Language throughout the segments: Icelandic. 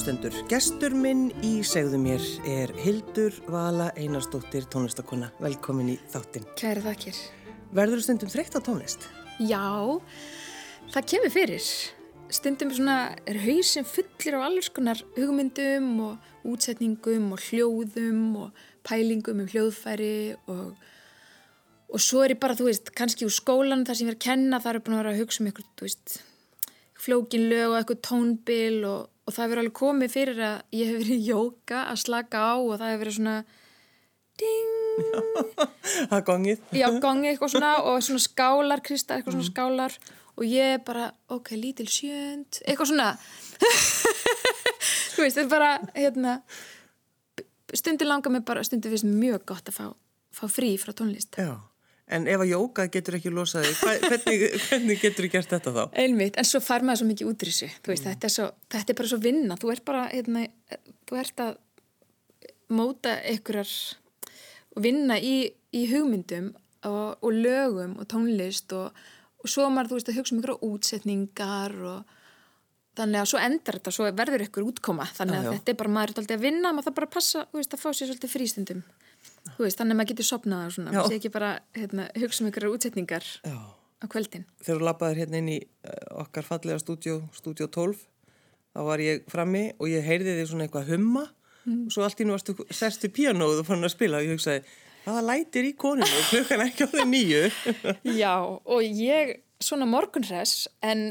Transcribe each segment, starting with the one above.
Kæru lustendur, gestur minn í segðu mér er Hildur Vala Einarsdóttir tónlistakona. Velkomin í þáttinn. Kæri þakkir. Verður þú stundum þreytt á tónlist? Já, það kemur fyrir. Stundum svona er hausin fullir á alls konar hugmyndum og útsetningum og hljóðum og pælingum um hljóðfæri og, og svo er ég bara, þú veist, kannski úr skólan þar sem ég er að kenna, þar er búin að vera að hugsa um eitthvað, þú veist, flókin lög og eitthvað tónbil og, og það hefur alveg komið fyrir að ég hef verið í jóka að slaka á og það hefur verið svona ding. Það gongið? Já, gongið eitthvað svona og svona skálar, Krista, eitthvað svona skálar og ég bara, ok, lítil sjönd eitthvað svona. Þú veist, þetta er bara hérna, stundir langar mig bara stundir finnst mjög gott að fá, fá frí frá tónlist. Já, en ef að jóka getur ekki losaði, hvernig, hvernig getur þú gert þetta þá? Einmitt, en svo fær maður svo mikið útrýsu þú veist, mm. þetta, er svo, þetta er bara svo vinna þú ert bara, hérna, þú ert að móta einhverjar og vinna í, í hugmyndum og, og lögum og tónlist og, og svo maður, þú veist, að hugsa um á útsetningar og þannig að svo endar þetta, svo verður ykkur útkoma þannig að já, já. þetta er bara, maður er alltaf að vinna maður þarf bara að passa, þú veist, að fá sér svolítið frístundum þú veist, þannig að maður getur sopnað og svona, maður sé ekki bara hérna, hugsa um ykkur útsetningar já. á kveldin Þegar þú lappaður hérna inn í uh, okkar fallega stúdjó, stúdjó 12 þá var ég frammi og ég heyrði því svona eitthvað humma mm. og svo allt í nú varstu sérstu píanóð og fann að spila og ég hugsaði, hvaða lætir í koninu klukkan ekki á því nýju Já, og ég svona morgunræs en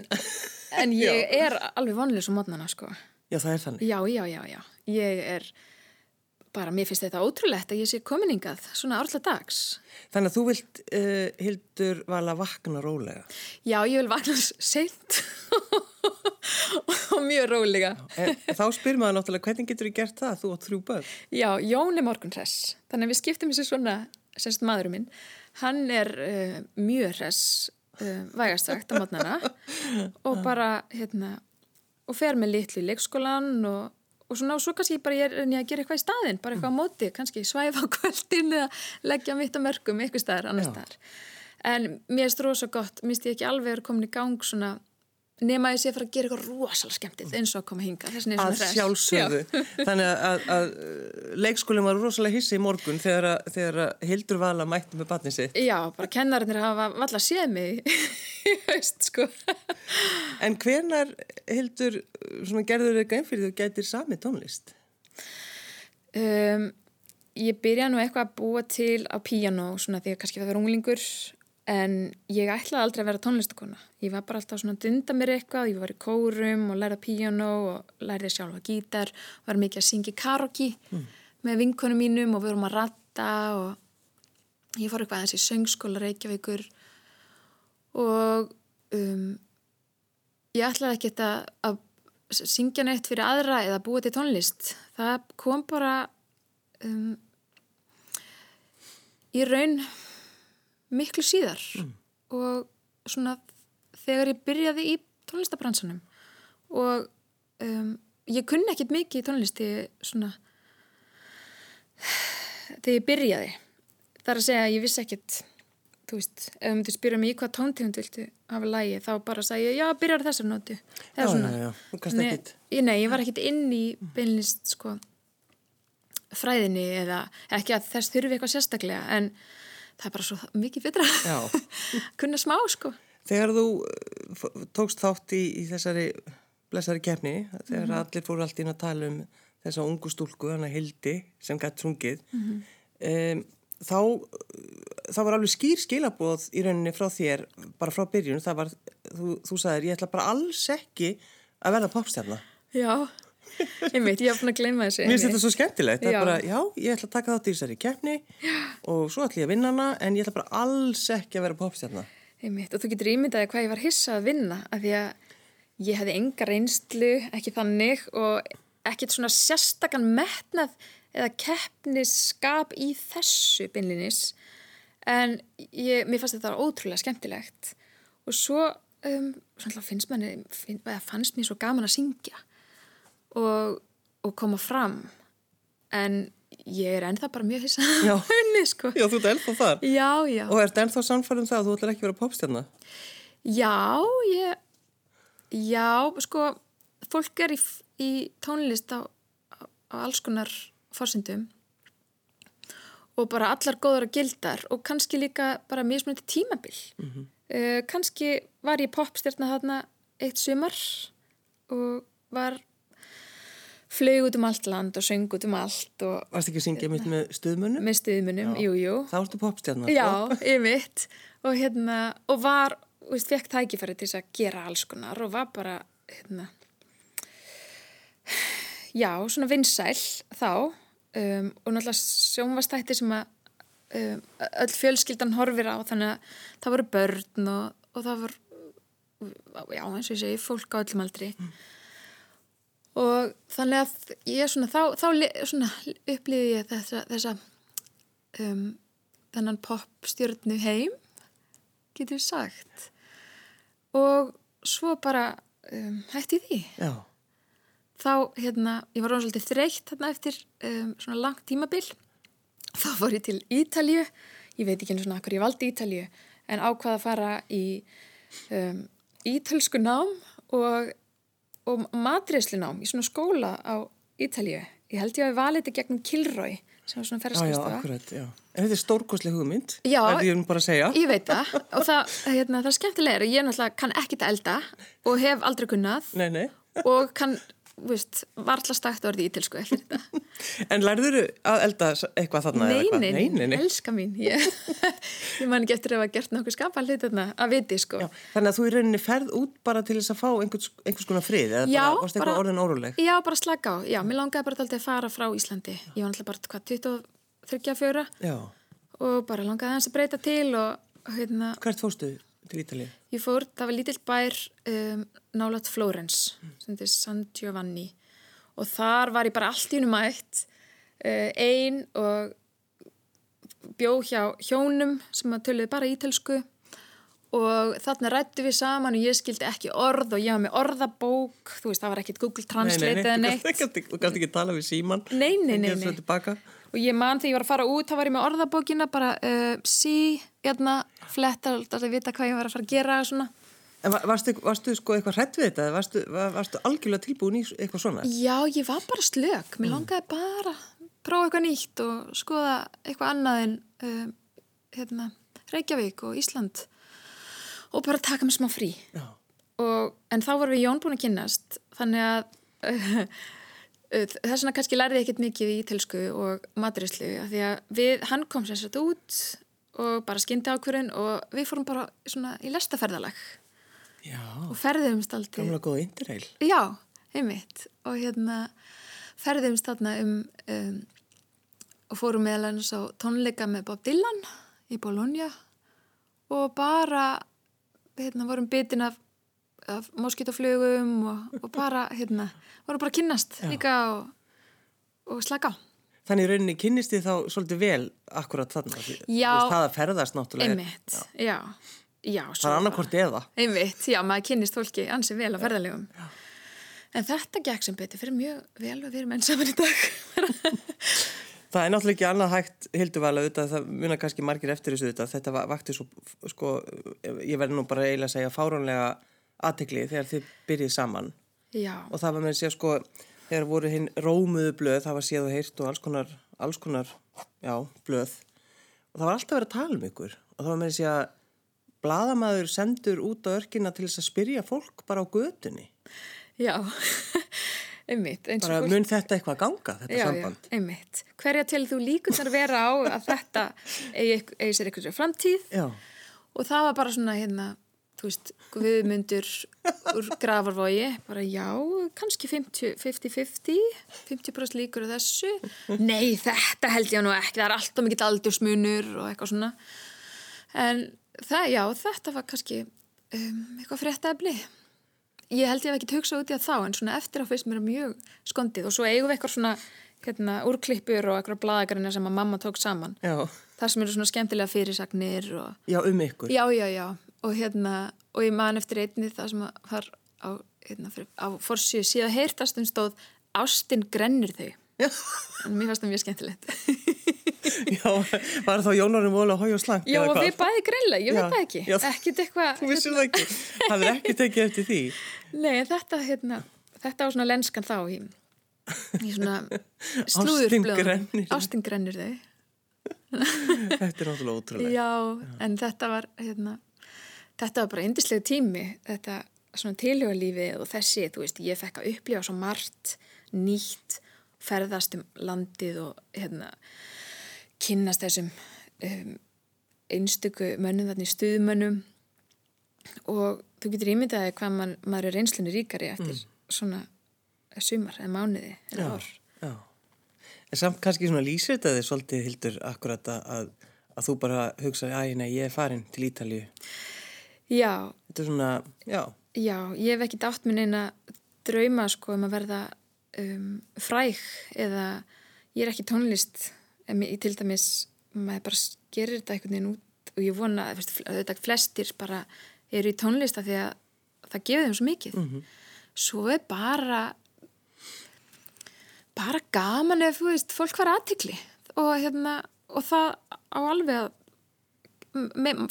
En ég er alveg vonlega svo mótnana sko. Já, það er þannig. Já, já, já, já. Ég er bara, mér finnst þetta ótrúlegt að ég sé kominingað svona orðla dags. Þannig að þú vilt, uh, Hildur, vala vakna rólega. Já, ég vil vakna seint og mjög rólega. En, þá spyr maður náttúrulega, hvernig getur þú gert það? Þú átt þrjú börn. Já, Jón er morgunræs. Þannig að við skiptum þessu svona, semst maðurum minn. Hann er uh, mjög ræs uh, vægast sagt á mótnana og bara hérna og fer með litlu í leikskólan og, og svona og svo kannski bara ég er að gera eitthvað í staðin, bara eitthvað á móti, kannski svæfa á kvöldin eða leggja mitt á mörgum eitthvað staðar, annar staðar. En mér er þetta rosa gott, minnst ég ekki alveg að koma í gang svona nema að ég fara að gera eitthvað rosalega skemmtitt eins og að koma hinga að sjálfsögðu. Þannig að, að, að leikskólinn var rosalega hissi í morgun þegar að, þegar að Hildur Vala mætti með batni sitt. Já, bara kennarinnir hafa valla séð mig haust sko. En hvernar Hildur gerður þau gæm fyrir þú gætir sami tónlist? Um, ég byrja nú eitthvað að búa til á píjano svona því að kannski það verður unglingur En ég ætlaði aldrei að vera tónlistakona. Ég var bara alltaf svona að dunda mér eitthvað, ég var í kórum og lærði piano og lærði sjálfa gítar, var mikið að syngja karaoke mm. með vinkunum mínum og við vorum að ratta og ég fór eitthvað aðeins í söngskóla Reykjavíkur og um, ég ætlaði ekki að, að syngja neitt fyrir aðra eða búa til tónlist. Það kom bara um, í raun miklu síðar mm. og svona þegar ég byrjaði í tónlistabransanum og um, ég kunni ekkit mikið í tónlisti svona þegar ég byrjaði. Þar að segja að ég vissi ekkit þú veist, ef þú myndir spyrja mig í hvað tóntegund viltu hafa lægi, þá bara ég já, byrjar þessar nótu. Já, já, já, þú kannst ekkit nei, nei, ég var ekkit inn í beinlist sko fræðinni eða ekki að þess þurfi eitthvað sérstaklega en það er bara svo mikið betra. Kunna smá sko. Þegar þú uh, tókst þátt í, í þessari blessari kefni þegar mm -hmm. allir fóru allt inn að tala um þessa ungu stúlku, hana Hildi sem gætt trungið mm -hmm. um, þá þá var alveg skýr skilabóð í rauninni frá þér, bara frá byrjun. Það var, þú, þú sagðir, ég ætla bara alls ekki að verða popstjarnar Já Ég veit, ég haf búin að gleyma þessu Mér finnst þetta svo skemmtilegt. Já. Bara, já, ég ætla að taka þátt í þessari keppni og svo ætla ég að vinna hana en ég ætla bara alls ekki að vera popstjarna Ég veit, og þú getur ímyndaði hvað ég var hissað að vinna af því að ég hefði enga reynslu ekki þannig og ekkert svona sérstakann metnað eða keppnisskap í þessu beinlinis en ég, mér fannst þetta ótrúlega skemmtilegt. Og svo um, finnst manni, finn, fannst mér svo gaman að syngja og, og koma fram. En ég er ennþá bara mjög hissað henni sko. Já, þú ert ennþá þar. Já, já. Og ert ennþá samfærið um það að þú ætlar ekki að vera popstjarnar Já, ég Já, sko fólk er í, í tónlist á, á, á alls konar fórsendum og bara allar góðar og gildar og kannski líka bara mismunandi tímabil. Mm -hmm. uh, kannski var ég popstjárna þarna eitt sumar og var flög út um allt land og söng út um allt og, Varst ekki að syngja mitt með stuðmunum? Með stuðmunum, jú, jú. Það varstu popstjárna Já, ég mitt og hérna, og var, veist, fekk tækifæri til að gera alls konar og var bara, hérna já, svona vinsæl þá. Um, og náttúrulega sjónvastætti sem að um, öll fjölskyldan horfir á þannig að það voru börn og, og það voru já eins og ég segi fólk á öllum aldri. Mm. Og þannig að ég svona þá, þá svona upplýði ég þessa, þessa um, þennan popstjörnu heim getur sagt. Og svo bara um, hætti því. Já. Þá, hérna, ég var rosalega þreytt þarna eftir um, svona langt tímabil. Þá fór ég til Ítalju ég veit ekki eins og nakkur ég valdi Ítalju en ákvaða að fara í um, ítölsku nám og, og matreyslu nám í svona skóla á Ítalju ég held ég að ég valið þetta gegnum Kilroy sem var svona ferðarskastöða En þetta er stórkoslega hugmynd Já, ég, ég veit það. Og það, hérna, það er skemmtilega ég náttúrulega kann ekkit að elda og hef aldrei kunnað. Nei, nei. og kann Vist, var alltaf stakt orðið í til sko En lærður þú að elda eitthvað þarna? Nei, eitthvað? nei, nei, nei, elska mín Ég, ég man ekki eftir að hafa gert nokkuð skapall að viti sko. Já, Þannig að þú í rauninni ferð út bara til þess að fá einhvers, einhvers konar frið eða já, bara, varst eitthvað orðin óruleg? Já, bara slaka á, já, mér langaði bara alltaf að fara frá Íslandi. Ég var alltaf bara, hvað, 23-24 og bara langaði hans að breyta til og hérna Hvert fóstu til Ítalið? Ég fór, það var lítill bær um, nálat Flórens, mm. sem þetta er San Giovanni og þar var ég bara allt í unum aðeitt uh, einn og bjó hjá hjónum sem að töluði bara ítelsku og þarna rættu við saman og ég skildi ekki orð og ég var með orðabók þú veist það var ekkit Google Translate eða neitt Þú gæti ekki tala við síman Nei, nei, nei, nei. Og ég man þegar ég var að fara út þá var ég með orðabókina bara uh, sí, hérna, fletta alltaf að vita hvað ég var að fara að gera svona En varstu, varstu sko eitthvað hrætt við þetta? Varstu, var, varstu algjörlega tilbúin í eitthvað svona? Já, ég var bara slög. Mér mm. langaði bara að prófa eitthvað nýtt og skoða eitthvað annað en um, hérna, Reykjavík og Ísland og bara taka mig smá frí. Og, en þá vorum við Jón búin að kynast þannig að uh, þess vegna kannski lærði ég ekkert mikið í ítilsku og maturíslu því að við, hann kom sér satt út og bara skyndi ákverðin og við fórum bara svona í lestaferðalag. Já, og ferðumst aldrei. Gamla góða interrail. Já, einmitt. Og hérna ferðumst þarna um, um og fórum meðal eins á tónleika með Bob Dylan í Bologna og bara hérna vorum bitin af, af moskítoflugum og, og bara hérna vorum bara að kynnast Já. líka og, og slaka á. Þannig rauninni kynnist þið þá svolítið vel akkurat þarna Já, það að ferðast náttúrulega einmitt, já, já það er annarkort eða. Einmitt, já, maður kynist fólki ansið vel á ferðarlegum en þetta gekk sem betur fyrir mjög vel og við erum enn saman í dag. Það er náttúrulega ekki annað hægt hilduvæla auðvitað, það munar kannski margir eftir þessu auðvitað, þetta vakti svo sko, ég verði nú bara eiginlega að segja fáránlega aðtekli þegar þið byrjið saman já. og það var með að segja sko þegar voru hinn rómuðu blöð, það var séð og heyrt og alls konar, alls konar já, blöð og það var alltaf verið að tala um ykkur og það var með að segja bladamæður sendur út á örkina til þess að spyrja fólk bara á gödunni. Já, einmitt. Bara fólk... mun þetta eitthvað ganga, þetta já, samband? Já, einmitt. Hverja til þú líkunar vera á að þetta eigi, eigi sér eitthvað framtíð já. og það var bara svona hérna, þú veist, við myndur úr gravarvogi, bara já, kannski 50-50, 50% líkur á þessu. Nei, þetta held ég nú ekki, það er alltaf mikill aldursmunur og eitthvað svona. En það, já, þetta var kannski um, eitthvað fréttaefli ég held ég hef ekki hugsað út í að þá en svona eftir á fyrst mér er mjög skondið og svo eigum við eitthvað svona hérna, úrklippur og eitthvað bladagarinn sem að mamma tók saman já. það sem eru svona skemmtilega fyrirsagnir og... Já, um ykkur Já, já, já, og hérna og ég man eftir einni það sem var á, hérna, á forsíu síðan heyrtastum stóð Ástin grennir þau en mér fannst það mjög skemmtilegt. Já, var þá Jónarum vola hói og slank? Já, og við bæði greila, ég veit það ekki. Já, Ekkit eitthvað Þú vissir það ekki, það er ekki tekið eftir því? Nei, þetta, hérna þetta var svona lenskan þá í, í svona slúðurblöðum grennir. Ástin grennir þau Þetta er náttúrulega ótrúlega. Já, en þetta var hérna, þetta var bara indislega tími þetta svona tilhjóðalífi og þessi, þú veist, ég fekk að upplifa svo margt nýtt ferðast um landið og hérna kynnast þessum um, einstöku mönnum þarna í stuðmönnum og þú getur ímyndaði hvað man, maður er reynslunni ríkari eftir svona sumar eða mánuði eða Já, ár. já. En samt kannski svona lýsir þetta þið svolítið hildur akkurat að, að, að þú bara hugsaði, nei, ég er farin til Ítalíu. Já, Þetta er svona, já, Já, ég hef ekkert átt minn eina drauma sko um að verða um, fræg eða ég er ekki tónlist en ég til dæmis, maður bara gerir þetta einhvern veginn út og ég vona að þetta flestir bara eru í tónlist af því að það gefur þeim svo mikið. Svo er bara bara gaman ef, þú veist, fólk var aðtikli og hérna, og það á alveg að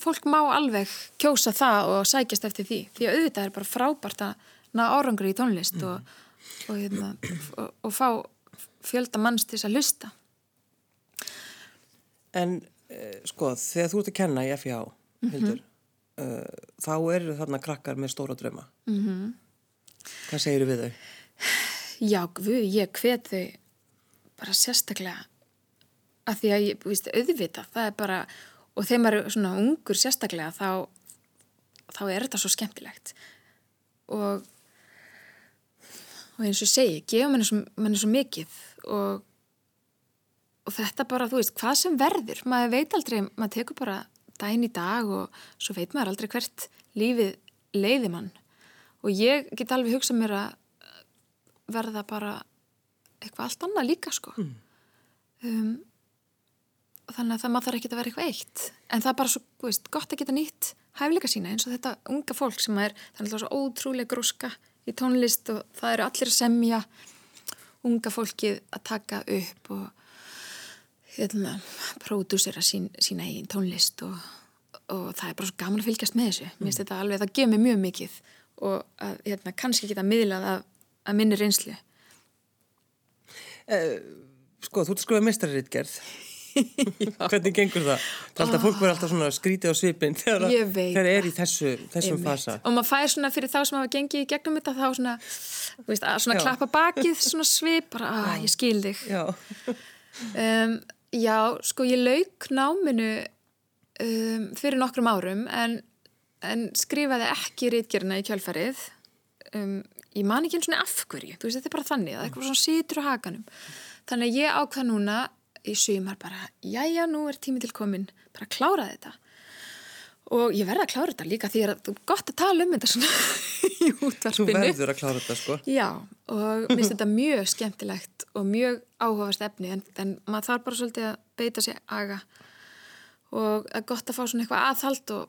fólk má alveg kjósa það og sækjast eftir því því að auðvitað er bara frábært að ná árangur í tónlist og, og, hérna, og, og fá fjölda manns til þess að hlusta En eh, sko, þegar þú ert að kenna í FIH, Hildur, uh, þá eru þarna krakkar með stóra drauma. Mm -hmm. Hvað segir við þau? Já, guð, ég hvet þau bara sérstaklega að því að ég, víst, auðvita, það er bara, og þegar maður er svona ungur sérstaklega, þá, þá er þetta svo skemmtilegt. Og, og eins og segi, gefa manni svo, manni svo mikið. Og, og þetta bara, þú veist, hvað sem verður, maður veit aldrei, maður tekur bara daginn í dag og svo veit maður aldrei hvert lífið leiði mann. Og ég get alveg hugsað mér að verða bara eitthvað allt annað líka sko. Um, og þannig að það maður þarf ekki að vera eitthvað eitt en það er bara svo veist, gott að geta nýtt hæfleika sína eins og þetta unga fólk sem er þannig að svo ótrúlega gróska í tónlist og það eru allir að semja unga fólkið að taka upp og hérna, pródúsera sín, sína eigin tónlist og, og það er bara svo gaman að fylgjast með þessu mér finnst þetta alveg, það gefur mér mjög mikið og að, hérna, kannski geta miðlað af að minni reynslu. Sko, þú ert að skrifa mestrarritgerð. Hvernig gengur það? Það alltaf, fólk verður alltaf svona skrítið á svipin þegar þegar er í þessu, þessum fasa. Og maður fær svona fyrir þá sem hafa gengið í gegnum þetta þá svona, veist, svona klappa bakið, svona svip, bara, að ég skil þig. Já, Um, já, sko, ég lauk náminu um, fyrir nokkrum árum en, en skrifaði ekki rítgerina í kjálfarið. Um, ég man ekki eins og af hverju, þú veist, þetta er bara þannig, það er eitthvað svona situr á hakanum. Þannig að ég ákvað núna í sumar bara, jæja, nú er tími til komin, bara að klára þetta. Og ég verða að klára þetta líka því að það er gott að tala um þetta svona í þú útvarpinu. verður að klára þetta, sko. Já, og mér finnst þetta mjög skemmtilegt og mjög áhugavert efni en, en maður þarf bara svolítið að beita sér aga og er gott að fá svona eitthvað aðhald og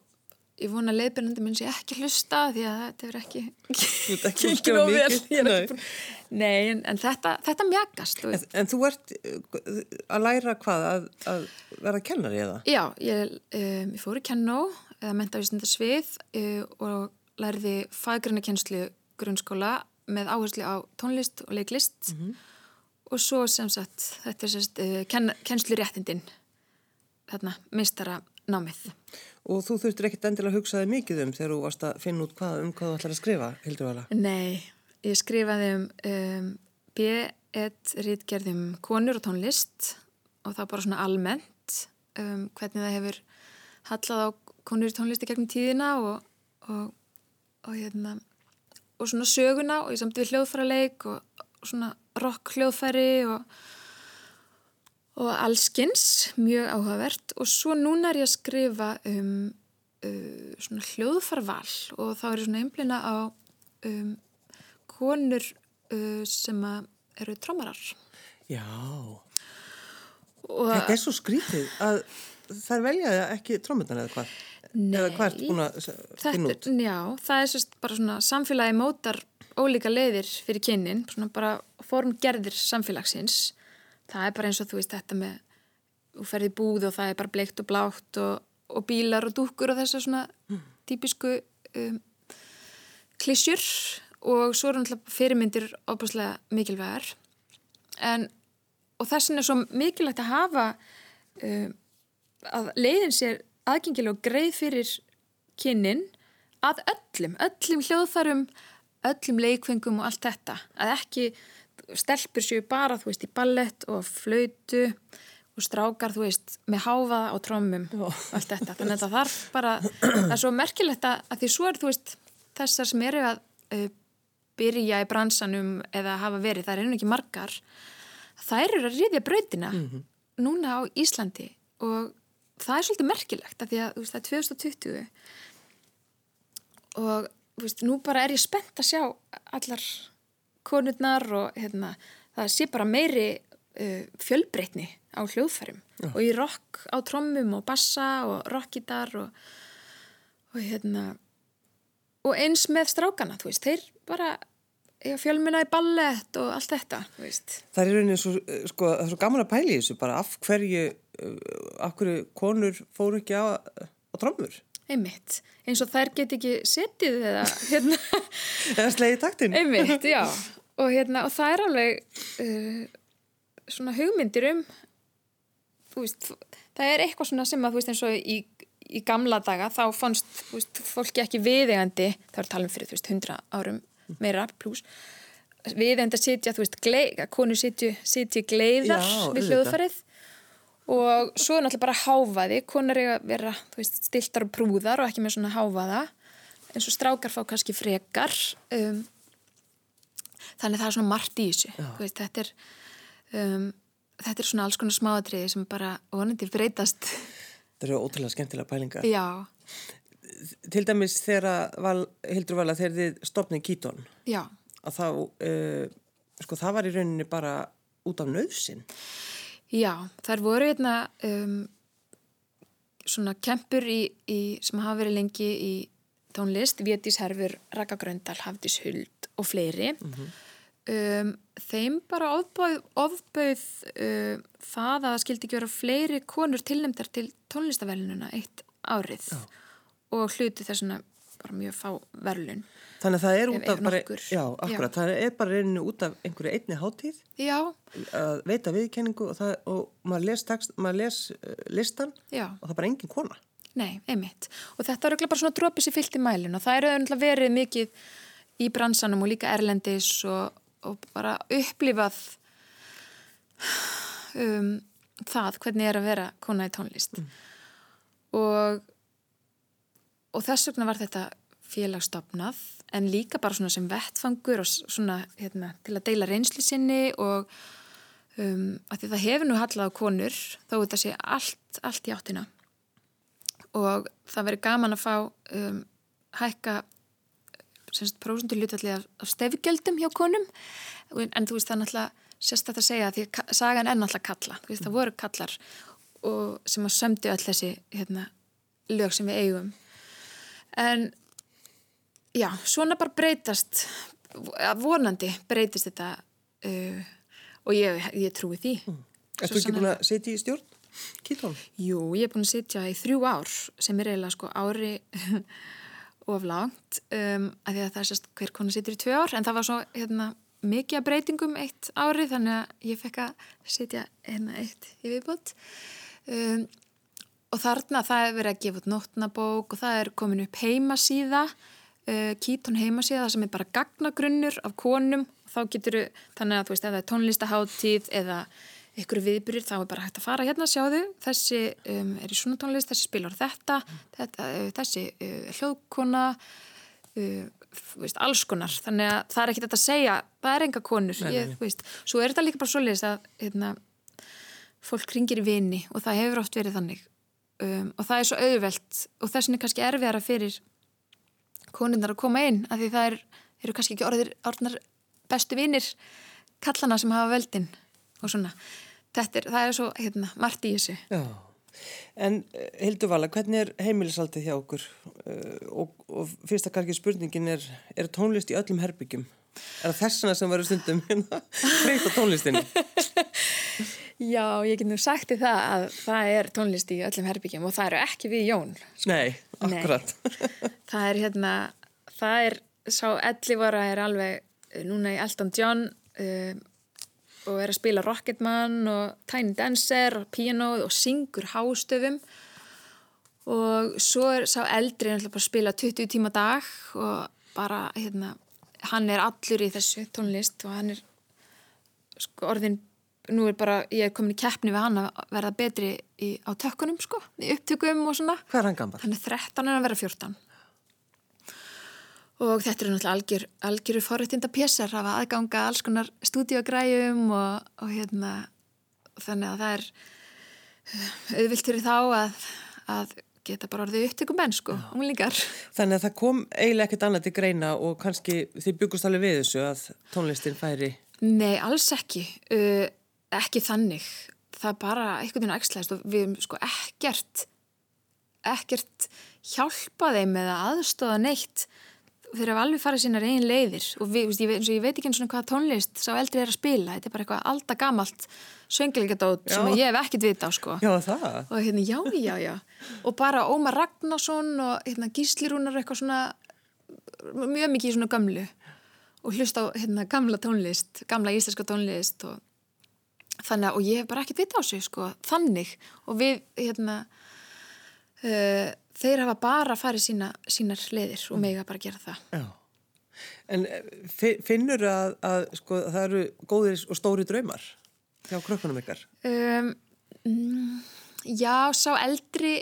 ég vona að leiðbyrjandi minn sé ekki hlusta því að þetta er ekki ekki nógu vel. ekki Nei, en, en þetta, þetta mjagast En, en þú ert að læra hvað, að, að vera kennari eða? Já, ég, um, ég fór í kennó eða mentavísindasvið uh, og lærði fagræna kennslu grunnskóla með áherslu á tónlist og leiklist. Og svo sem sagt þetta er sérst uh, ken, kennsluréttindin þarna, mistara námið. Og þú þurftir ekkert endilega að hugsa þig mikið um þegar þú varst að finna út hvað, um hvað þú ætlar að skrifa, Hildur Vala. Nei, ég skrifaði um, um B1 rítgerð um konur og tónlist og það bara svona almennt um, hvernig það hefur hallað á konur í tónlisti gegnum tíðina og, og, og, hérna, og svona söguna og ég samt við hljóðfæraleik og svona rock hljóðfæri og, og allskins, mjög áhugavert og svo núna er ég að skrifa um uh, svona hljóðfarval og þá er ég svona einblina á um, konur uh, sem eru trómarar Já, og þetta er svo skrítið að þær velja ekki trómmutan eða hvað? Eða hvað ert búin að finna út? Já, það er sérst bara svona samfélagi mótar ólíka leiðir fyrir kynnin, svona bara formgerðir samfélagsins. Það er bara eins og þú veist þetta með, þú ferði búð og það er bara bleikt og blátt og, og bílar og dúkkur og þessar svona típisku um, klissjur og svo eru náttúrulega fyrirmyndir óbúslega mikilvægar. En og þess vegna er svo mikilvægt að hafa uh, að leiðin sér aðgengilega og greið fyrir kynnin að öllum, öllum hljóðfærum öllum leikfengum og allt þetta. Að ekki stelpur séu bara þú veist í ballett og flautu og strákar þú veist með háfa og trómum og allt þetta. Þannig að það þarf bara, það er svo merkilegt að, að því svo er þú veist þessar sem eru að uh, byrja í bransanum eða hafa verið, það er einu ekki margar það eru að riðja brautina mm -hmm. núna á Íslandi. Og það er svolítið merkilegt að því að veist, það er 2020 og veist, nú bara er ég spennt að sjá allar konurnar og hérna, það sé bara meiri uh, fjölbreytni á hljóðfærum Já. og í rock á trommum og bassa og rockitar og, og hérna og eins með strákana, þú veist, þeir bara fjölmina í ballett og allt þetta það er rauninni svo, sko, það er svo gaman að pæli þessu bara af hverju uh, af hverju konur fóru ekki á, á drömmur einmitt, eins og þær get ekki setið eða hérna. Eða slegið taktin einmitt, já og, hérna, og það er alveg uh, svona hugmyndir um veist, það er eitthvað svona sem að þú veist eins og í, í gamla daga þá fannst veist, fólki ekki viðegandi það er talum fyrir þú veist hundra árum meira pluss við enda sitja, þú veist, gleið, konur sitju, sitju gleiðar Já, við hljóðfarið og svo er náttúrulega bara háfaði, konur er að vera veist, stiltar og prúðar og ekki með svona háfaða eins og strákar fá kannski frekar um, þannig það er svona margt í þessu veist, þetta er um, þetta er svona alls konar smáatriði sem bara vonandi breytast. Það eru ótrúlega skemmtilega pælingar. Já. Til dæmis þegar val, Hildur Vala þegar þið stopnið Kítón Já. að þá uh, sko það var í rauninni bara út af nöðsin Já, þar voru hérna um, svona kempur í, í, sem hafa verið lengi í tónlist, Vétis Herfur, Raka Gröndal, Hafdís Huld og fleiri. Mm -hmm. um, þeim bara ofbauð, ofbauð uh, það að það skildi ekki vera fleiri konur tilnæmdar til tónlistavelnuna eitt árið Já. og hluti þessuna bara mjög fá verlun Þannig að það er út af bara, já, akkurat, já. það er bara reyninu út af einhverju einni háttíð að veita viðkenningu og, það, og maður les, text, maður les uh, listan já. og það er bara engin kona Nei, einmitt, og þetta er bara svona drópis í fyllt í mælin og það er verið mikið í bransanum og líka erlendis og, og bara upplifað um, það hvernig er að vera kona í tónlist. Mm. og og þess vegna var þetta félagstofnað en líka bara svona sem vettfangur og svona hérna, til að deila reynsli sinni og um, að því það hefur nú hallað á konur þó þetta sé allt, allt í áttina og það veri gaman að fá um, hækka prósundur hlutallið af, af stefgjöldum hjá konum en þú veist það er náttúrulega sérstaklega að segja að því að sagan er náttúrulega kalla veist, það voru kallar sem að sömdu öll þessi hérna, lög sem við eigum en já, svona bara breytast vonandi breytist þetta uh, og ég, ég trúi því mm. Er þú ekki búin að setja í stjórn? Kítón? Jú, ég er búin að setja í þrjú ár sem er eiginlega sko ári of langt um, að því að það er sérst hver konar setjur í tvö ár en það var svo hérna, mikið breytingum eitt ári þannig að ég fekk að setja hérna eitt í viðbót um, og þarna það er verið að gefa út nótnabók og það er komin upp heimasíða uh, Kítón heimasíða sem er bara gagnagrunnur af konum þá getur þannig að þú veist ef það er tónlistaháttíð eða ykkur viðbyrjir þá er bara hægt að fara hérna sjáðu þessi um, er í svona tónlist, þessi spilar þetta, þetta uh, þessi uh, hljóðkona uh, veist, alls konar. Þannig að það er ekki þetta að segja það er enga konur nei, ég, nei. svo er þetta líka bara svo leiðist að hérna, fólk ringir í vini og það hefur oft verið þannig. Um, og það er svo auðvelt og þess vegna er kannski erfiðara fyrir konundar að koma inn af því það er, eru kannski ekki orðir, orðnar bestu vinnir kallana sem hafa veldin og svona þetta er, það er svo hérna, margt í þessu Já. En eh, Hildur Vala, hvernig er heimilisaldið hjá okkur uh, og, og fyrsta kannski spurningin er er tónlist í öllum herbyggjum? Er það þessuna sem varu stundum freyta tónlistinni? Já, ég get nú sagt í það að það er tónlist í öllum herbyggjum og það eru ekki við Jón. Nei, akkurat. Nei. Það er hérna, það er sá ellivara er alveg uh, núna í Elton John uh, og er að spila Rocketman og Tiny Dancer og piano og syngur hástöfum. Og svo er sá eldri að spila 20 tíma dag og bara hérna hann er allur í þessu tónlist og hann er sko orðin nú er bara, ég er komin í keppni við hann að verða betri í, á tökkunum sko, í upptökum og svona. Hvað er hann gammal? hann er 13 en að vera 14 og þetta eru náttúrulega algjör, algjöru forrættinda pjessar hafa aðganga alls konar stúdíogræjum og, og hérna þannig að það er uh, auðvilt fyrir þá að, að geta bara orðið upptökum menn sko, unglingar. Þannig að það kom eiginlega ekkert annað til greina og kannski þið byggust alveg við þessu að tónlistin færi. Nei, alls ekki. Uh, ekki þannig. Það er bara einhvern veginn ægslæðist og við erum sko ekkert ekkert hjálpa þeim eða aðstofa neitt þeir hafa alveg farið sínar einn leiðir og við, ég, veit, ég veit ekki eins og hvaða tónlist sá eldri er að spila, þetta er bara eitthvað alltaf gamalt söngilegadót sem ég hef ekkert vita á sko. Já, það. og hérna já, já, já. Og bara Ómar Ragnarsson og hérna Gíslirúnar eitthvað svona mjög mikið í svona gamlu og hlusta á hérna gamla tónlist gamla íslenska tónlist og þannig að, og ég hef bara ekkert vita á sig sko, þannig. Og við hérna uh, þeir hafa bara farið sína, sínar leiðir og mega bara gera það. Já. En eh, fi- finnur að, að sko, það eru góðir og stóri draumar hjá krökkunum ykkar? um, mm, Já, sá eldri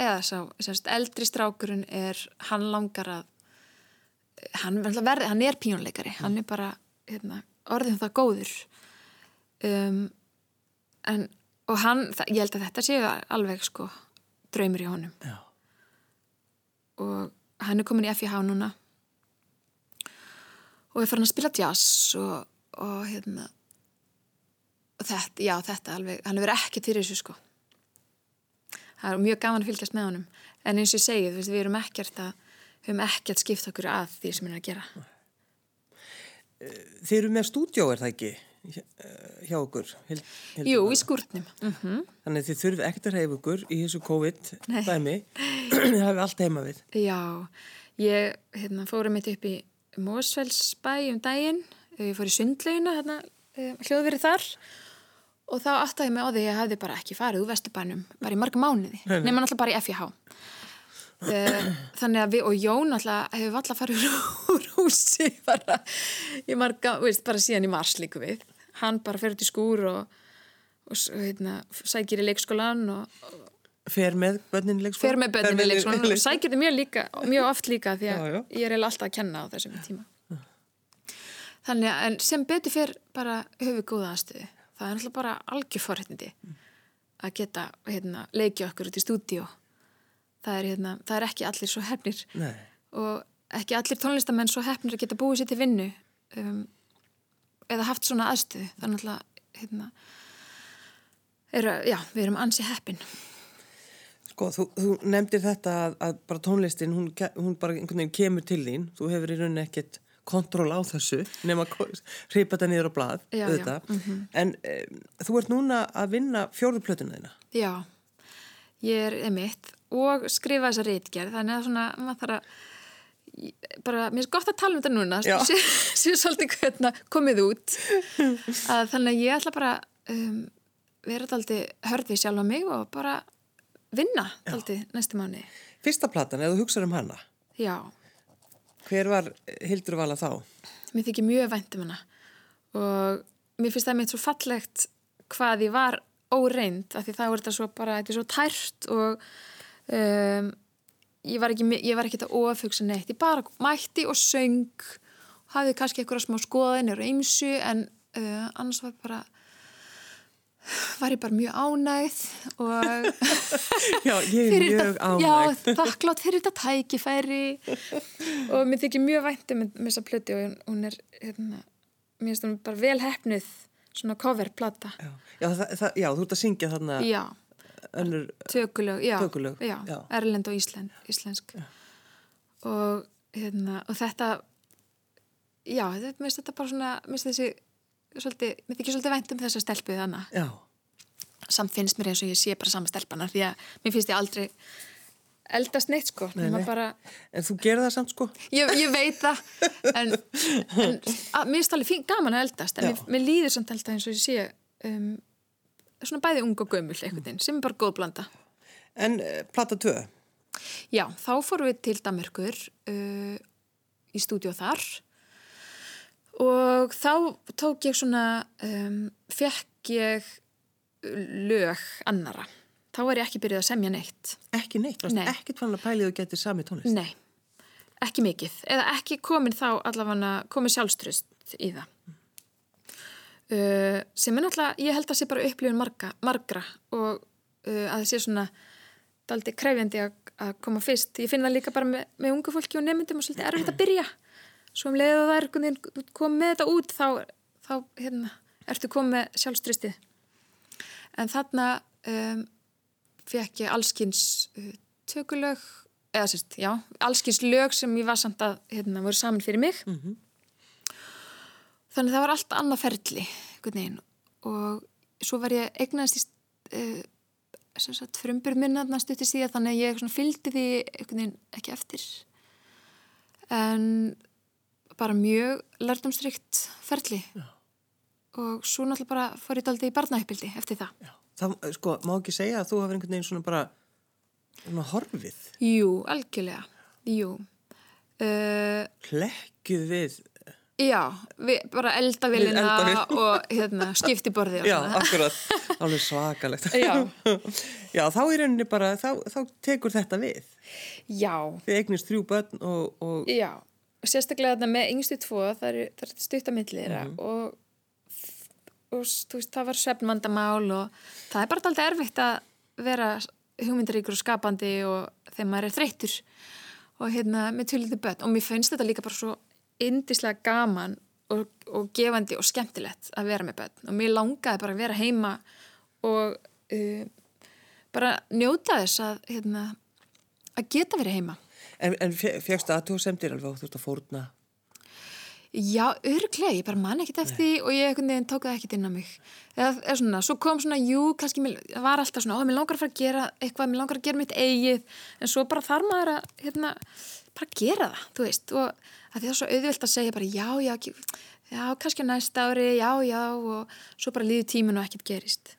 eða sá, sérst, eldri strákurinn er, hann langar að hann, verði, hann er píjónleikari, hann er bara hérna, orðin það góður. Um, en og hann, ég held að þetta séu alveg sko draumur í honum. Já. og hann er komin í FIH núna. Og er farin að spila jazz og, og hérna og þetta, já þetta alveg hann hefur ekkert fyrir þessu sko. Það er mjög gaman að fylgjast með honum. En eins og ég segi, þú veist, við erum ekkert að höfum ekkert skipt okkur að því sem hann er að gera. Þið eru með stúdjó, er það ekki? Hjá, eh, hjá okkur? Hild, Hildur Jú, í skúrtnum mm Þannig að þið þurfið ekkert að reyfa ykkur í þessu. COVID-dæmi. Þið hafið allt heima við. Já, ég hérna, fórum mitt upp í Mósfellsbæ um daginn, ég fór í sundlegina hérna, hljóðverið þar. Og þá áttaði mig á því að ég hefði bara ekki farið úr vesturbænum, bara í marga mánuði. Nema náttúrulega bara í FIH uh, þannig að við og Jón alltaf hefur alltaf farið úr húsi bara í marga, veist, bara síðan í mars líku við hann bara fer út í skúr og, og hérna, sækir í leikskólan og, Fer með bönnin í leikskóla? fer með börnum í leikskólan og sækir þetta mjög, líka, mjög oft líka því að Já, já. ég er alltaf að kenna á þessum tíma þannig að en sem betur fer bara höfu góða aðstöðu það er náttúrulega bara algjör forréttindi að geta hérna, leikja okkur út í stúdíu það er, hérna, það er ekki allir svo hefnir Nei. og ekki allir tónlistamenn svo hefnir að geta búið sér til vinnu um, eða haft svona aðstöðu er náttúrulega hérna, er, já, við erum ansi heppin Sko, þú, þú nefndir þetta að, að bara tónlistin, hún, hún bara einhvern veginn kemur til þín. Þú hefur í rauninni ekkert kontról á þessu nema að hripa þetta niður á blað, Já, já, auðvitað. En um, þú ert núna að vinna fjórðu plötuna þína. Já, ég er emitt og skrifa þessa reitgerð, þannig að svona, maður þarf að, bara, mér er gott að tala um þetta núna, séu sé svolítið hvernig komið út, að þannig að ég ætla bara um, vera daldi hörð við sjálf á mig og bara vinna daldi næstu mánu. Fyrsta platan, ef þú hugsaður um hana, Já, hver var Hildur Vala þá? mér þykir mjög vænt um hana. Og mér finnst það mitt svo fallegt hvað ég var óreind af því þá er þetta svo bara, þetta er svo tært og um, ég var ekki, ég var ekki að ofugsa neitt. Ég bara mætti og söng hafði kannski eitthvað smá skoðinir og ymsu en uh, annars var bara var ég bara mjög ánægð og Já, mjög ánægð. Já, þakklátt fyrir þetta tækifæri. Og mér þykir mjög væntum með, með þessa plöti og hún- er hérna, mér finnst hún bara vel hefnuð svona coverplata. Já, já, já, þú ert að syngja þarna Já, önnur, tökulög, já, Tökulög, já, já. Erlend og Ísland, íslensk. Og, hérna, og þetta já, þetta, mér finnst þetta bara svona mér finnst þessi svolítið, mér þykir svolítið vænt um þessa stelpuð þannig samt finnst mér eins og ég sé bara sama stelpana því að mér finnst ég aldrei eldast neitt sko. Nei, nei. bara, En þú gerir það samt sko? ég, ég veit það en, en að, mér er fín gaman að eldast en mér, mér líður samt alltaf eins og ég sé um, svona bæði ung og gömul einhvern veginn, sem er bara góð blanda En uh, plata 2, Já, þá fórum við til Danmörkur uh, í stúdíu þar og þá tók ég svona, um, fekk ég lög annara. Þá er ég ekki byrjuð að semja neitt. ekki neitt, Nei. fann að pælið og getið sami tónlist? Nei, ekki mikið. Eða ekki komin þá allavega komin sjálfströst í það. Uh, sem er náttúrulega, ég held að sé bara upplifun marga, margra og uh, að það sé svona daldi krefjandi að, koma fyrst. Ég finn það líka bara með, með ungu fólki og nefndum og svolítið erfitt að byrja. Svo um leiðu það er komið með þetta út þá, þá hérna, ertu komið með sjálfströstið. En þarna um, fekk ég allskins uh, tökulög, eða sérst, já, allskins lög sem ég var samt að, hérna, voru saman fyrir mig. Mhm. Þannig það var allt annað ferli. Og svo var ég eignast í uh, frumbur minna stutti síðan, þannig að ég fylgdi því ekki eftir. En bara mjög lærdomstrykt ferli. Já. Og svo náttúrulega bara fór ég daldi í barnaheppildi eftir það. Já. Það, sko, má ekki segja að þú hafði einhvern veginn svona bara svona horfið, Jú, algjörlega. Jú. Uh, hlekkuð við, já, við, bara eldavélina Við eldavél. og hérna, skiptiborði og já, akkurat, alveg svakalegt. Já. Já, þá í rauninni bara, þá, þá tekur þetta við. Já, Þið eignist þrjú börn og, og já. Og sérstaklega þetta með yngstu tvo, það er, er stuttamillir þeirra og, og þú veist, það var svefnvandamál og það er bara alltaf erfitt að vera hugmyndaríkur og skapandi og þegar maður er þreyttur og hérna með tölviti börn og mér finnst þetta líka bara svo indislega gaman og, og gefandi og skemmtilegt að vera með börn og mér langaði bara að vera heima og uh, bara njóta þess að, hérna, að geta verið heima. En, en fegstu að þú semdir alveg og þú ert að fórna. Já, örglega, ég bara man ekkert eftir því og ég tók það ekkert inn á mig. Eða, eða svona, svo kom svona, jú, kannski mér, var alltaf svona, ó, mér langar að fara að gera eitthvað, mér langar að gera mitt eigið, en svo bara þarf maður að, hérna, bara gera það, þú veist, og að því það er svo auðvilt að segja bara, já, já, já, kannski á næsta ári, já, já, og svo bara líður tíminn og ekkert gerist.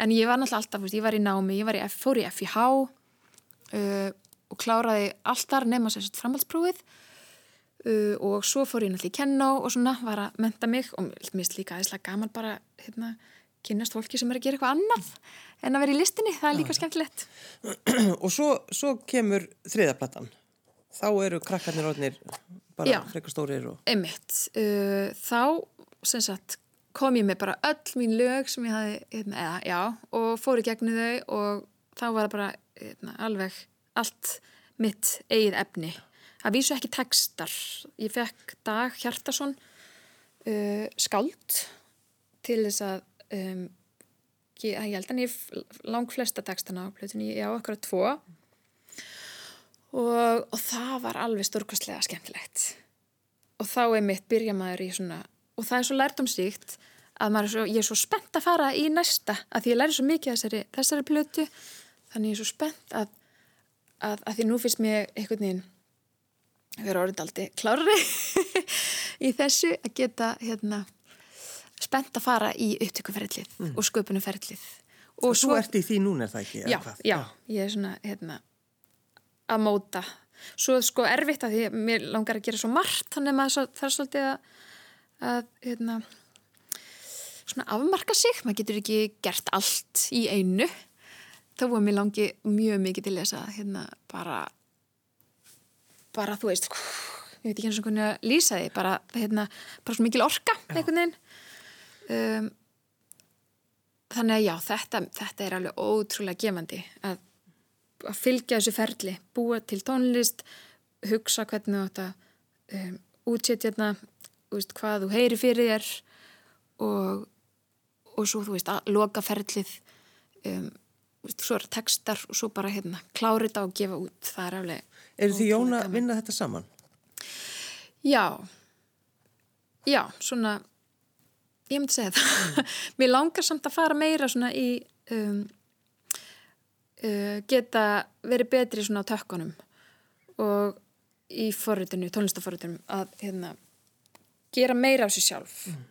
En ég var náttúrulega alltaf, ég var í námi, ég var í, F- fór í FIH uh, og kláraði alltaf nema sér framhaldsprófið uh, og svo fór ég náttúrulega í kennó og svona var að menta mig og mér finnst líka aðeinslega gaman bara hérna, kynnast fólki sem er að gera eitthvað annað en að vera í listinni, það er líka skemmtilegt og svo, svo kemur þriðaplattan. Þá eru krakkarnir orðnir bara Já. frekar stórir og... einmitt, uh, þá sem sagt kom ég með bara öll mín lög sem ég hafi, hérna, eða, já, og fór í gegnu þau og þá var það bara hérna, alveg allt mitt eigið efni. Það vísu ekki textar. Ég fekk Dag Hjartason uh, skáld til þess að um, ég, ég held að ég lang flesta textana á plötunni, ég á okkur að tvo og, og það var alveg stórkostlega skemmtilegt. Og þá er mitt byrja maður í svona og það er svo lærdomstíkt að er svo, ég er svo spennt að fara í næsta að því ég læri svo mikið þessari, þessari plötu. Þannig ég er svo spennt að, að, að því nú finnst mér einhvern veginn vera orðindaldi klárari í þessu að geta hérna spennt að fara í upptökuferðlið og sköpunumferðlið Og svo ert í því núna er það ekki? já, já, ég er svona hérna, að móta. Svo sko erfitt að því að mér langar að gera svo margt þannig að maður þarf svolítið að, að hérna, svona afmarka sig. Maður getur ekki gert allt í einu. Þá var mér langi mjög mikið til þess að hérna, bara bara þú veist ég veit ekki eins og hvernig að lýsa því bara, hérna, bara svo mikil orka einhvern veginn. Um, þannig að já, þetta, þetta er alveg ótrúlega gefandi að, að fylgja þessu ferli, búa til tónlist, hugsa hvernig þú átt að um, útsetja hérna, veist, hvað þú heyri fyrir þér og, og svo þú veist, að loka ferlið, um, veist, svo er textar og svo bara hérna, klára þetta og gefa út, það er alveg Eru því Jón að vinna þetta saman? Já, já, svona, ég myndi segja það. Mér langar samt að fara meira svona í, um, uh, geta verið betri svona á tökkunum og í forritinu, tónlistaforritinu að hérna, gera meira af sér sjálf. Mm.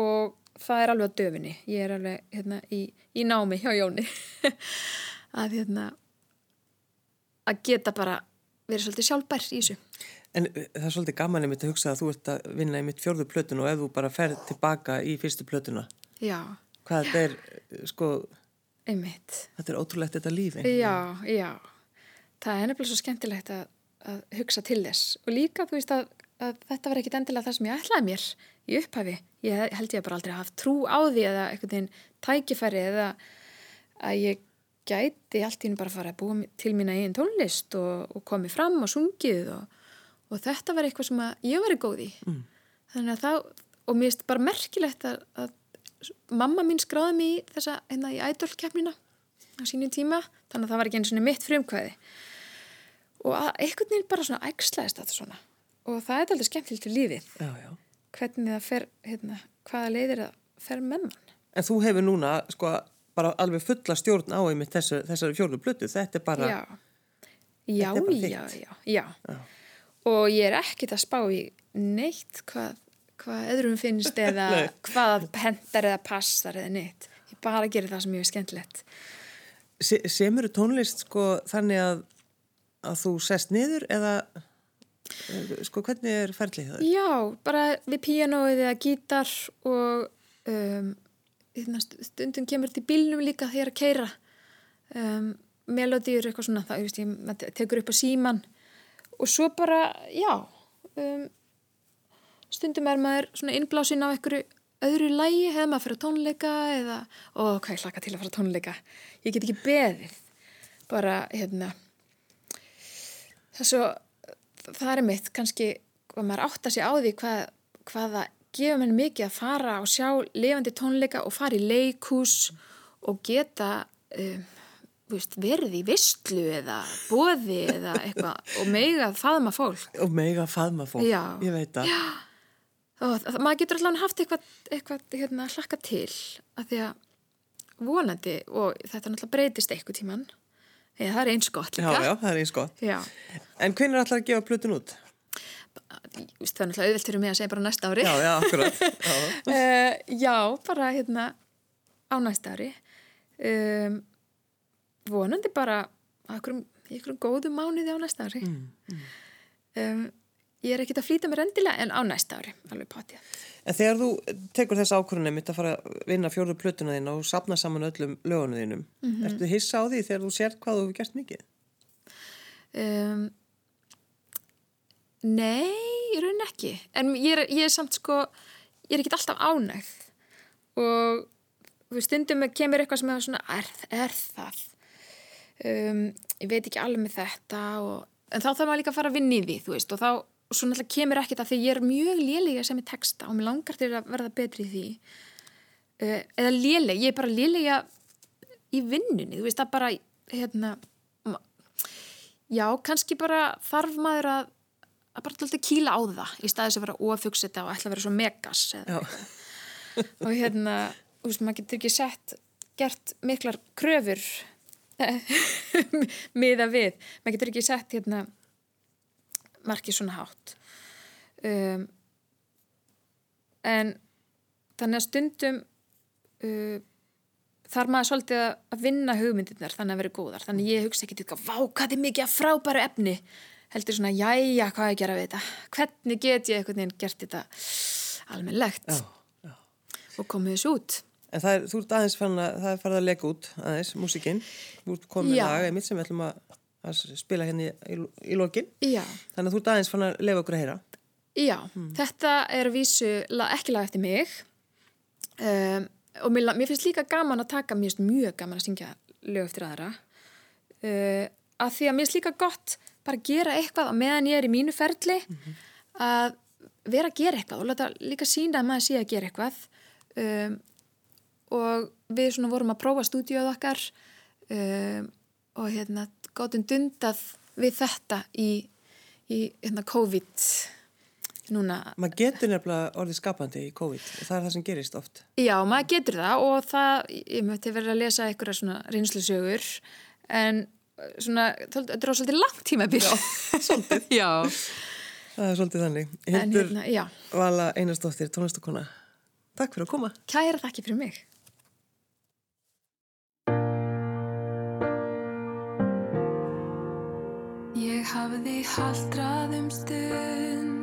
og það er alveg á döfinni. Ég er alveg hérna, í, í námi hjá Jóni. Að hérna að geta bara verið svolítið sjálfbær í þessu. En uh, það er svolítið gaman einmitt að hugsa að þú ert að vinna í mitt fjörðu plötun og ef þú bara fer tilbaka í fyrstu plötuna. Já. Hvað þetta er, uh, sko Einmitt. Þetta er ótrúlegt þetta lífi Já, já. Það er nefnilega svo skemmtilegt að, að hugsa til þess. Og líka þú veist að, að þetta var ekkit endilega það sem ég ætlaði mér í upphafi. Ég held ég bara aldrei að hafa trú á því eða eitthvað þinn tækifæri eða að ég gæti allt í hún bara að fara að búa til mína einn tónlist og, og komið fram og sungið og og þetta var eitthvað sem ég var í. Góði mm. þannig að þá, og mér finnst bara merkilegt að, að mamma mín skráði mér í þessa, hérna í ædolkeppnina á sínum tíma, þannig að það var ekki eins og mitt frumkvæði. Og að, einhvern veginn bara svona ægslæðist þetta svona. Og það er alltaf skemmtilegt í lífið. Já, já. hvernig það fer, hérna, hvaða leiðir það fer með mann. En þú hefur núna, sko, bara alveg fulla stjórn á einmitt þessari fjórðu blötu, þetta er bara Já, já, bara já, já, já, já. Og ég er ekkit að spá í neitt hvað, hvað öðrum finnst eða hvað hendar eða passar eða neitt. Ég bara gerir það sem ég er skemmtilegt. Se, Semur þú tónlist sko þannig að, að þú sest niður eða sko hvernig er ferlið það? Já, bara við pianoið eða gítar og um, stundum kemur þetta í bílnum líka þegar að keira um, melodýr eitthvað svona það, ég, ég tekur upp á síman og svo bara, já um, stundum er maður svona innblásin á einhverju öðru lægi, hefur maður að fara tónleika eða, ó, hvað ég hlaka til að fara tónleika. Ég get ekki beðið. Bara, hérna það er svo það er mitt, kannski hvað maður átt að sé á því hvað, hvaða gefur mér mikið að fara og sjá levandi tónleika og fara í leikús og geta um, veist, verði í vistlu eða bóði eða eitthvað og mega faðma fólk. Og mega faðma fólk, Já. ég veit það og maður getur allavega haft eitthvað, eitthvað hérna, hlakka til að því að vonandi og þetta náttúrulega breytist eitthvað tíman eða það er eins gott líka. Já, já, það er eins gott. Já. En hvernig er alltaf að gefa plötun út? Það er náttúrulega auðvilt fyrir mig að segja bara næsta ári. Já, já, akkurat. Já, uh, já bara hérna á næsta ári. Um, vonandi bara í einhverjum góðum mánuði á næsta ári. Mm, mm. Um, ég er ekkit að flýta mér endilega en á næsta ári, alveg potið En þegar þú tekur þess ákvörðunum mitt að fara að vinna fjóru plötuna þín og sapna saman öllum lögunum þínum mm -hmm. ertu hissa á því þegar þú sér hvað þú hefur gert mikið? Um, nei, ég raun ekki en ég er, ég er samt sko ég er ekkit alltaf ánægð og stundum kemur eitthvað sem er svona er, er það um, ég veit ekki alveg með þetta og, en þá þarf maður líka að fara að vinni í því þú veist og þá og svo náttúrulega kemur ekkert að því ég er mjög lélega sem ég texta og mér langar til að verða betri í því. Uh, eða lélega, ég er bara lélega í vinnunni, þú veist að bara hérna já, kannski bara þarf maður að að bara alltaf kýla á það í staðis að vera ofugsetta og ætla að vera svo megas og hérna, þú veist, maður getur ekki sett gert miklar kröfur miða við. Maður getur ekki sett hérna markið svona hátt. Um, en þannig að stundum uh, þarf maður svolítið að vinna hugmyndirnar þannig að vera góðar. Þannig ég hugsa ekki til að vákaði mikið að frábæru efni? Heldur svona, jæja, hvað að gera við þetta? Hvernig get ég veginn gert þetta almennlegt og komið þessu út. En það er, þú ert aðeins fann að, það er farið að leka út aðeins, músikinn, þú ert komið Já. lag einmitt sem við ætlum að, að spila henni í, í lokin, Já. þannig að þú ert aðeins fann að lefa okkur að heyra. Já, hmm. þetta er að vísu ekki lag eftir mig um, og mér, mér finnst líka gaman að taka, mér finnst mjög gaman að syngja lög eftir aðra, uh, að því að mér finnst líka gott bara að gera eitthvað á meðan ég er í mínu ferli, mm -hmm. að vera að gera eitthvað og láta líka sína að maður sé að gera eitthvað. Um, og við svona vorum að prófa stúdíóð okkar um, og hérna góðum dundað við þetta í, í hérna COVID núna. Maður getur nefnilega orðið skapandi í COVID og það er það sem gerist oft. Já, maður getur það og það, ég mötti verið að lesa einhverja svona reynslusögur en uh, svona, þetta er á svolítið langt tímabil Já, svolítið. já, Það er svolítið þannig. en Hildur hérna, já Vala Einarsdóttir, tónlistakona. Takk fyrir að koma. kæra þakki fyrir mig hafði haldrað um stund